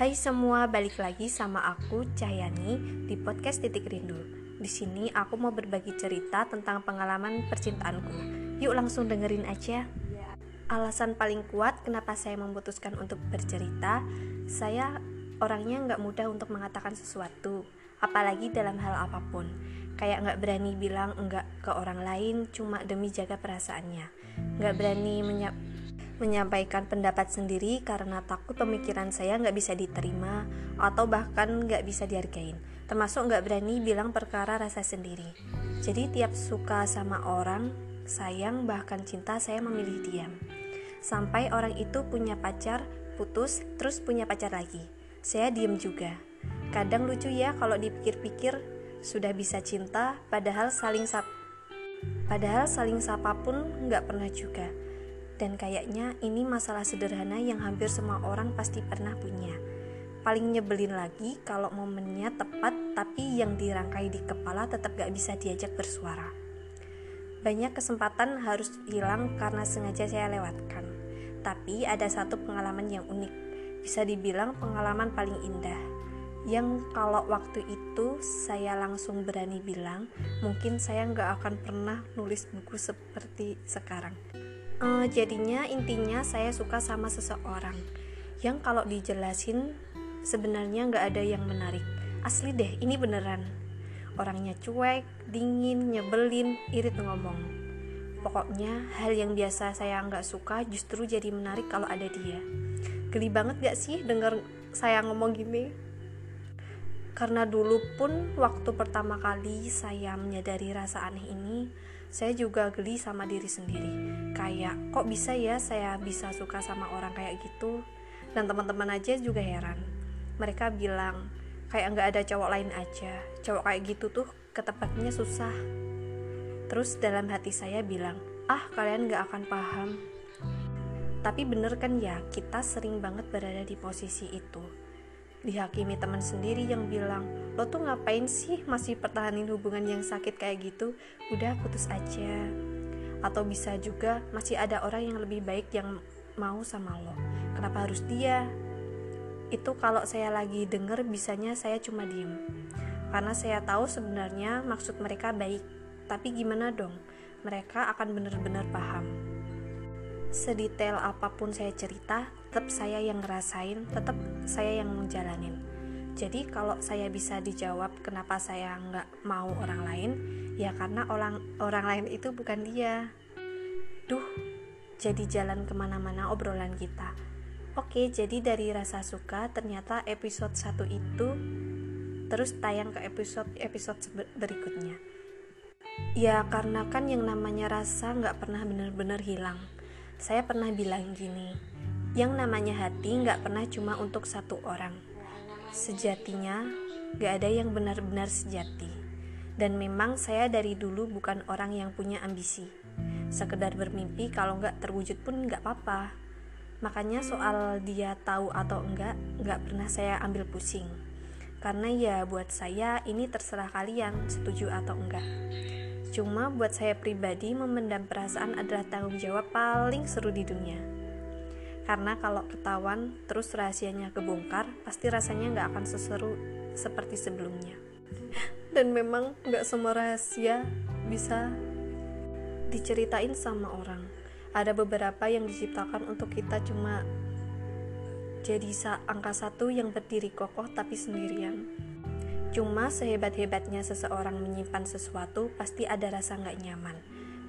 Hai semua, balik lagi sama aku Cahyani di podcast Titik Rindu. Di sini aku mau berbagi cerita tentang pengalaman percintaanku. Yuk langsung dengerin aja. Alasan paling kuat kenapa saya memutuskan untuk bercerita, saya orangnya nggak mudah untuk mengatakan sesuatu, apalagi dalam hal apa pun. Kayak nggak berani bilang enggak ke orang lain cuma demi jaga perasaannya. Nggak berani menyap menyampaikan pendapat sendiri karena takut pemikiran saya nggak bisa diterima atau bahkan nggak bisa dihargain. Termasuk nggak berani bilang perkara rasa sendiri. Jadi tiap suka sama orang sayang bahkan cinta saya memilih diam. Sampai orang itu punya pacar putus terus punya pacar lagi. Saya diem juga. Kadang lucu ya kalau dipikir-pikir sudah bisa cinta padahal saling sap padahal saling sapa pun nggak pernah juga dan kayaknya ini masalah sederhana yang hampir semua orang pasti pernah punya. Paling nyebelin lagi kalau momennya tepat tapi yang dirangkai di kepala tetap gak bisa diajak bersuara. Banyak kesempatan harus hilang karena sengaja saya lewatkan. Tapi ada satu pengalaman yang unik, bisa dibilang pengalaman paling indah. Yang kalau waktu itu saya langsung berani bilang, mungkin saya nggak akan pernah nulis buku seperti sekarang uh, jadinya intinya saya suka sama seseorang yang kalau dijelasin sebenarnya nggak ada yang menarik. Asli deh ini beneran. Orangnya cuek dingin nyebelin irit ngomong. Pokoknya hal yang biasa saya nggak suka justru jadi menarik kalau ada dia. Geli banget gak sih denger saya ngomong gini? Karena dulu pun waktu pertama kali saya menyadari rasa aneh ini saya juga geli sama diri sendiri. Kayak kok bisa ya saya bisa suka sama orang kayak gitu? Dan teman-teman aja juga heran. Mereka bilang kayak nggak ada cowok lain aja. Cowok kayak gitu tuh ketepatnya susah. Terus dalam hati saya bilang ah kalian nggak akan paham. Tapi bener kan ya kita sering banget berada di posisi itu dihakimi teman sendiri yang bilang lo tuh ngapain sih masih pertahanin hubungan yang sakit kayak gitu? Udah putus aja. Atau bisa juga masih ada orang yang lebih baik yang mau sama lo. Kenapa harus dia? Itu kalau saya lagi denger bisanya saya cuma diem. Karena saya tahu sebenarnya maksud mereka baik. Tapi gimana dong? Mereka akan benar-benar paham. Sedetail apa pun saya cerita, tetap saya yang ngerasain, tetap saya yang menjalanin. Jadi kalau saya bisa dijawab kenapa saya nggak mau orang lain, ya karena orang orang lain itu bukan dia. Duh, jadi jalan ke mana-mana obrolan kita. Oke, jadi dari rasa suka ternyata episode 1 itu terus tayang ke episode-episode berikutnya. Ya karena kan yang namanya rasa nggak pernah benar-benar hilang saya pernah bilang gini, yang namanya hati nggak pernah cuma untuk satu orang. Sejatinya, nggak ada yang benar-benar sejati. Dan memang saya dari dulu bukan orang yang punya ambisi. Sekedar bermimpi kalau nggak terwujud pun nggak apa-apa. Makanya soal dia tahu atau enggak, nggak pernah saya ambil pusing. Karena ya buat saya ini terserah kalian setuju atau enggak. Cuma buat saya pribadi memendam perasaan adalah tanggung jawab paling seru di dunia. Karena kalau ketahuan terus rahasianya kebongkar, pasti rasanya nggak akan seseru seperti sebelumnya. Dan memang nggak semua rahasia bisa diceritain sama orang. Ada beberapa yang diciptakan untuk kita cuma jadi angka satu yang berdiri kokoh tapi sendirian. Cuma sehebat-hebatnya seseorang menyimpan sesuatu pasti ada rasa nggak nyaman.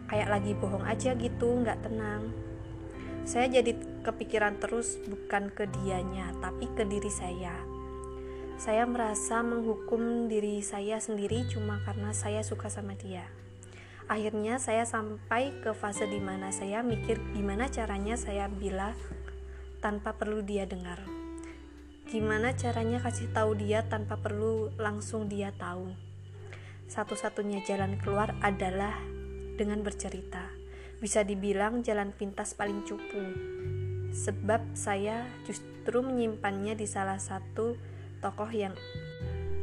Kayak lagi bohong aja gitu, nggak tenang. Saya jadi kepikiran terus bukan ke dianya, tapi ke diri saya. Saya merasa menghukum diri saya sendiri cuma karena saya suka sama dia. Akhirnya saya sampai ke fase di mana saya mikir gimana caranya saya bilang tanpa perlu dia dengar. Gimana caranya kasih tahu dia tanpa perlu langsung dia tahu? Satu-satunya jalan keluar adalah dengan bercerita. Bisa dibilang jalan pintas paling cupu. Sebab saya justru menyimpannya di salah satu tokoh yang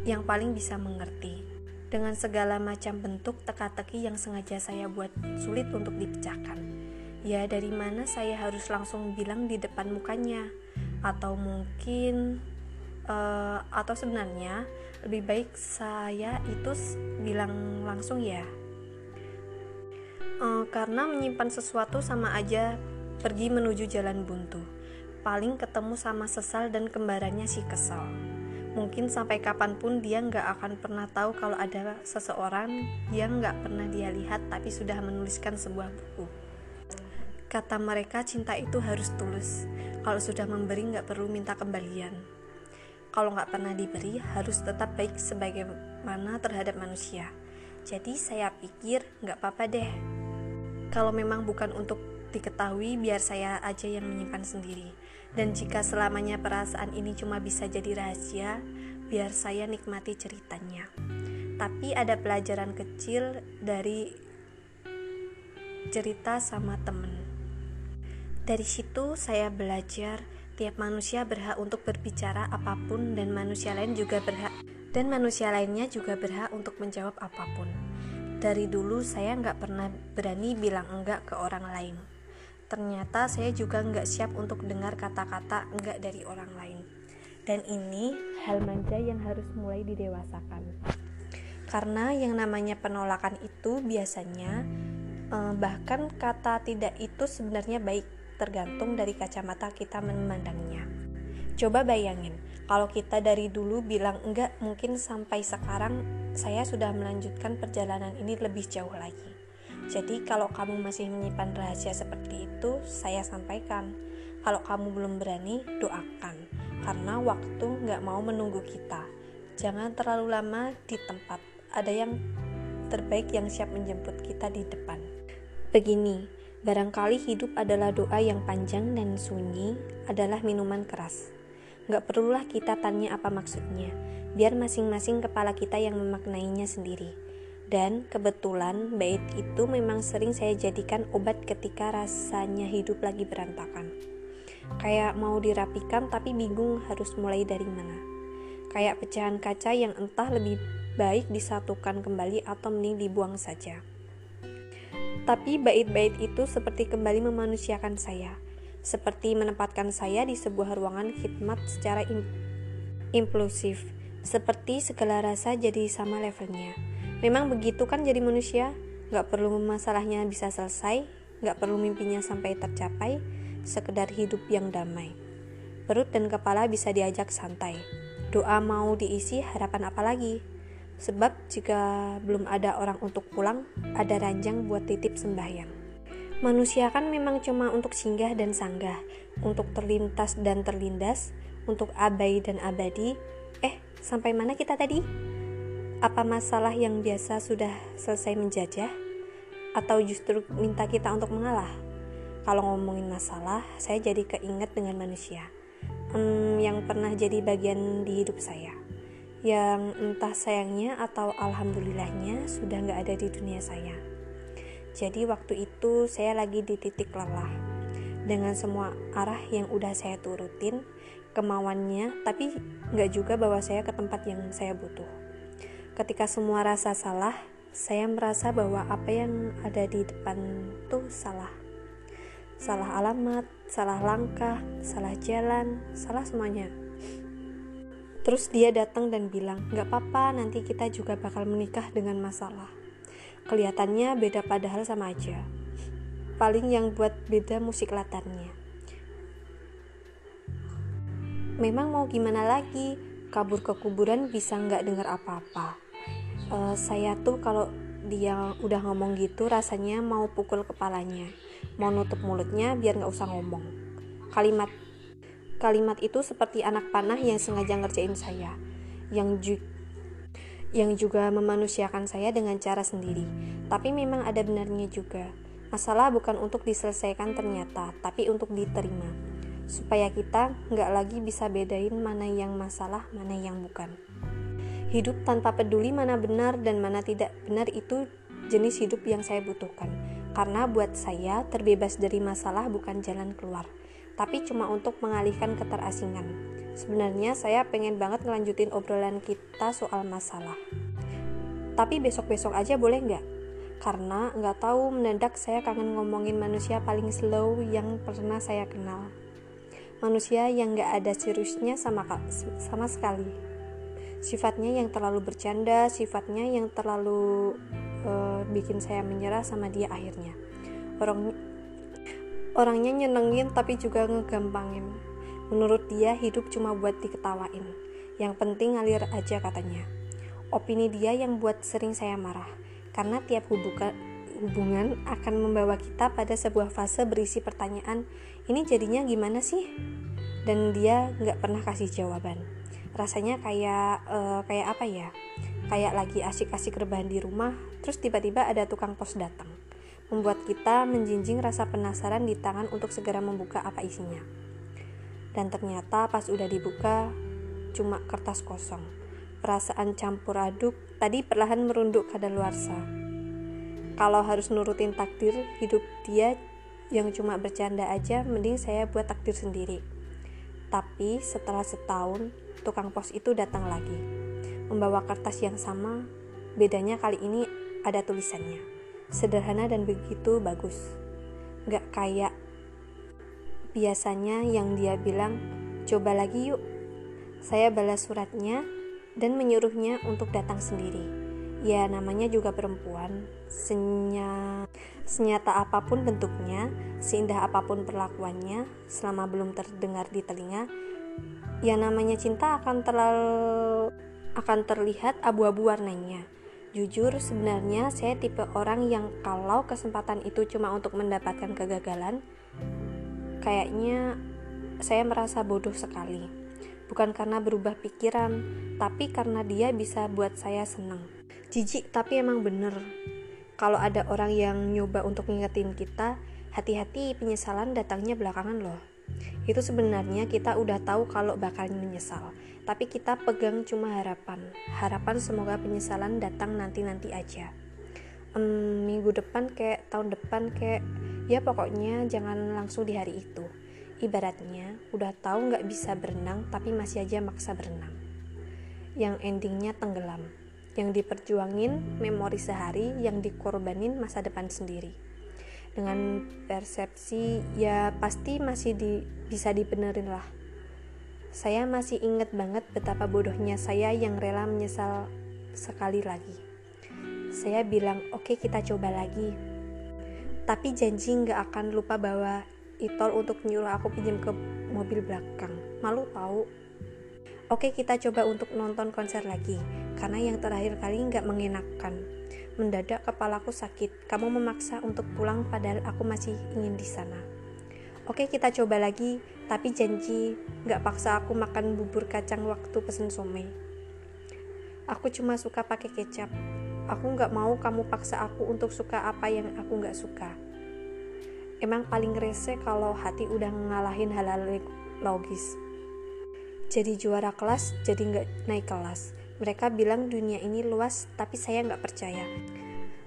yang paling bisa mengerti dengan segala macam bentuk teka-teki yang sengaja saya buat sulit untuk dipecahkan. Ya, dari mana saya harus langsung bilang di depan mukanya? atau mungkin uh, atau sebenarnya lebih baik saya itu bilang langsung ya uh, karena menyimpan sesuatu sama aja pergi menuju jalan buntu. Paling ketemu sama sesal dan kembarannya si kesal. Mungkin sampai kapan pun dia nggak akan pernah tahu kalau ada seseorang yang nggak pernah dia lihat tapi sudah menuliskan sebuah buku. Kata mereka cinta itu harus tulus. Kalau sudah memberi nggak perlu minta kembalian. Kalau nggak pernah diberi harus tetap baik sebagaimana terhadap manusia. Jadi saya pikir nggak apa-apa deh. Kalau memang bukan untuk diketahui, biar saya aja yang menyimpan sendiri. Dan jika selamanya perasaan ini cuma bisa jadi rahasia, biar saya nikmati ceritanya. Tapi ada pelajaran kecil dari cerita sama temen. Dari situ saya belajar Tiap manusia berhak untuk berbicara apa pun dan manusia lain juga berhak dan manusia lainnya juga berhak untuk menjawab apa pun. Dari dulu saya nggak pernah berani bilang enggak ke orang lain. Ternyata saya juga nggak siap untuk dengar kata-kata enggak dari orang lain. Dan ini hal manja yang harus mulai didewasakan. Karena yang namanya penolakan itu biasanya eh, bahkan kata tidak itu sebenarnya baik tergantung dari kacamata kita memandangnya. Coba bayangin, kalau kita dari dulu bilang enggak, mungkin sampai sekarang saya sudah melanjutkan perjalanan ini lebih jauh lagi. Jadi kalau kamu masih menyimpan rahasia seperti itu, saya sampaikan. Kalau kamu belum berani, doakan. Karena waktu nggak mau menunggu kita. Jangan terlalu lama di tempat. Ada yang terbaik yang siap menjemput kita di depan. Begini, Barangkali hidup adalah doa yang panjang dan sunyi adalah minuman keras. Gak perlulah kita tanya apa maksudnya, biar masing-masing kepala kita yang memaknainya sendiri. Dan kebetulan bait itu memang sering saya jadikan obat ketika rasanya hidup lagi berantakan. Kayak mau dirapikan tapi bingung harus mulai dari mana. Kayak pecahan kaca yang entah lebih baik disatukan kembali atau mending dibuang saja. Tapi bait-bait itu seperti kembali memanusiakan saya, seperti menempatkan saya di sebuah ruangan khidmat secara im impulsif, seperti segala rasa jadi sama levelnya. Memang begitu kan jadi manusia, gak perlu masalahnya bisa selesai, gak perlu mimpinya sampai tercapai, sekedar hidup yang damai. Perut dan kepala bisa diajak santai. Doa mau diisi harapan apa lagi? Sebab jika belum ada orang untuk pulang, ada ranjang buat titip sembahyang. Manusia kan memang cuma untuk singgah dan sanggah, untuk terlintas dan terlindas, untuk abai dan abadi. Eh, sampai mana kita tadi? Apa masalah yang biasa sudah selesai menjajah? Atau justru minta kita untuk mengalah? Kalau ngomongin masalah, saya jadi keinget dengan manusia hmm, yang pernah jadi bagian di hidup saya yang entah sayangnya atau alhamdulillahnya sudah nggak ada di dunia saya. Jadi waktu itu saya lagi di titik lelah dengan semua arah yang udah saya turutin kemauannya, tapi nggak juga bawa saya ke tempat yang saya butuh. Ketika semua rasa salah, saya merasa bahwa apa yang ada di depan tuh salah. Salah alamat, salah langkah, salah jalan, salah semuanya Terus dia datang dan bilang, gak apa-apa nanti kita juga bakal menikah dengan masalah. Kelihatannya beda padahal sama aja. Paling yang buat beda musik latarnya. Memang mau gimana lagi, kabur ke kuburan bisa nggak dengar apa-apa. Uh, saya tuh kalau dia udah ngomong gitu rasanya mau pukul kepalanya, mau nutup mulutnya biar nggak usah ngomong. Kalimat Kalimat itu seperti anak panah yang sengaja ngerjain saya, yang ju yang juga memanusiakan saya dengan cara sendiri. Tapi memang ada benarnya juga. Masalah bukan untuk diselesaikan ternyata, tapi untuk diterima. Supaya kita nggak lagi bisa bedain mana yang masalah, mana yang bukan. Hidup tanpa peduli mana benar dan mana tidak benar itu jenis hidup yang saya butuhkan. Karena buat saya, terbebas dari masalah bukan jalan keluar tapi cuma untuk mengalihkan keterasingan. Sebenarnya saya pengen banget ngelanjutin obrolan kita soal masalah. Tapi besok-besok aja boleh nggak? Karena nggak tahu mendadak saya kangen ngomongin manusia paling slow yang pernah saya kenal. manusia yang gak ada seriusnya sama, sama sekali. Sifatnya yang terlalu bercanda, sifatnya yang terlalu uh, bikin saya menyerah sama dia akhirnya. Orang orangnya nyenengin tapi juga ngegampangin. Menurut dia hidup cuma buat diketawain. Yang penting ngalir aja katanya. Opini dia yang buat sering saya marah. Karena tiap hubungan hubungan akan membawa kita pada sebuah fase berisi pertanyaan, ini jadinya gimana sih? Dan dia nggak pernah kasih jawaban. Rasanya kayak uh, kayak apa ya? Kayak lagi asik-asik rebahan di rumah, terus tiba-tiba ada tukang pos datang. Membuat kita menjinjing rasa penasaran di tangan untuk segera membuka apa isinya. Dan ternyata pas udah dibuka, cuma kertas kosong. Perasaan campur aduk tadi perlahan merunduk kadaluarsa kalau harus nurutin takdir hidup dia yang cuma bercanda aja mending saya buat takdir sendiri tapi setelah setahun tukang pos itu datang lagi. Membawa kertas yang sama bedanya kali ini ada tulisannya. Sederhana dan begitu bagus. Gak kayak biasanya yang dia bilang coba lagi yuk. Saya balas suratnya dan menyuruhnya untuk datang sendiri. Ya namanya juga perempuan. Senya senyata apa pun bentuknya seindah apa pun perlakuannya selama belum terdengar di telinga ya namanya cinta akan terlalu akan terlihat abu-abu warnanya. Jujur sebenarnya saya tipe orang yang kalau kesempatan itu cuma untuk mendapatkan kegagalan kayaknya saya merasa bodoh sekali. Bukan karena berubah pikiran tapi karena dia bisa buat saya senang. Jijik tapi emang bener. Kalau ada orang yang nyoba untuk ngingetin kita hati-hati penyesalan datangnya belakangan loh itu sebenarnya kita udah tahu kalau bakal menyesal. Tapi kita pegang cuma harapan. Harapan semoga penyesalan datang nanti-nanti aja. Um, minggu depan kayak tahun depan kayak ya pokoknya jangan langsung di hari itu. Ibaratnya udah tahu nggak bisa berenang tapi masih aja maksa berenang. Yang endingnya tenggelam. Yang diperjuangin memori sehari yang dikorbanin masa depan sendiri dengan persepsi ya pasti masih di, bisa dibenerin lah. Saya masih inget banget betapa bodohnya saya yang rela menyesal sekali lagi. Saya bilang oke okay, kita coba lagi. Tapi janji nggak akan lupa bawa itol untuk nyuruh aku pinjam ke mobil belakang. Malu tahu Oke kita coba untuk nonton konser lagi Karena yang terakhir kali nggak mengenakan Mendadak kepalaku sakit. Kamu memaksa untuk pulang padahal aku masih ingin di sana. Oke kita coba lagi. Tapi janji nggak paksa aku makan bubur kacang waktu pesen somai. Aku cuma suka pakai kecap. Aku nggak mau kamu paksa aku untuk suka apa yang aku nggak suka. Emang paling rese kalau hati udah ngalahin hal-hal logis. Jadi juara kelas jadi nggak naik kelas mereka bilang dunia ini luas tapi saya nggak percaya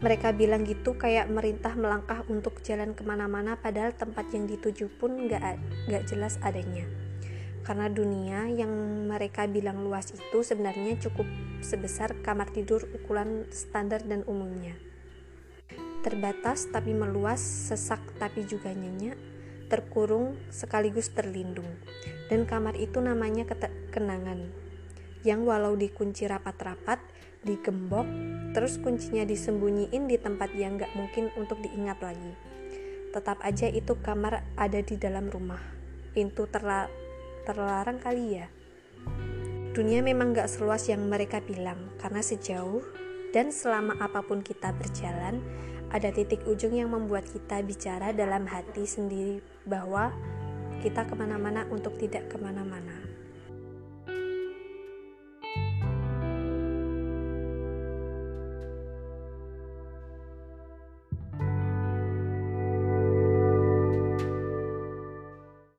mereka bilang gitu kayak merintah melangkah untuk jalan ke mana-mana padahal tempat yang dituju pun nggak nggak jelas adanya karena dunia yang mereka bilang luas itu sebenarnya cukup sebesar kamar tidur ukuran standar dan umumnya terbatas tapi meluas sesak tapi juga nyenyak terkurung sekaligus terlindung. Dan kamar itu namanya kenangan. Yang walau dikunci rapat-rapat, digembok, terus kuncinya disembunyiin di tempat yang gak mungkin untuk diingat lagi. Tetap aja itu kamar ada di dalam rumah. Pintu terla terlarang kali ya. Dunia memang gak seluas yang mereka bilang, karena sejauh dan selama apa pun kita berjalan, ada titik ujung yang membuat kita bicara dalam hati sendiri bahwa kita ke mana-mana untuk tidak ke mana-mana.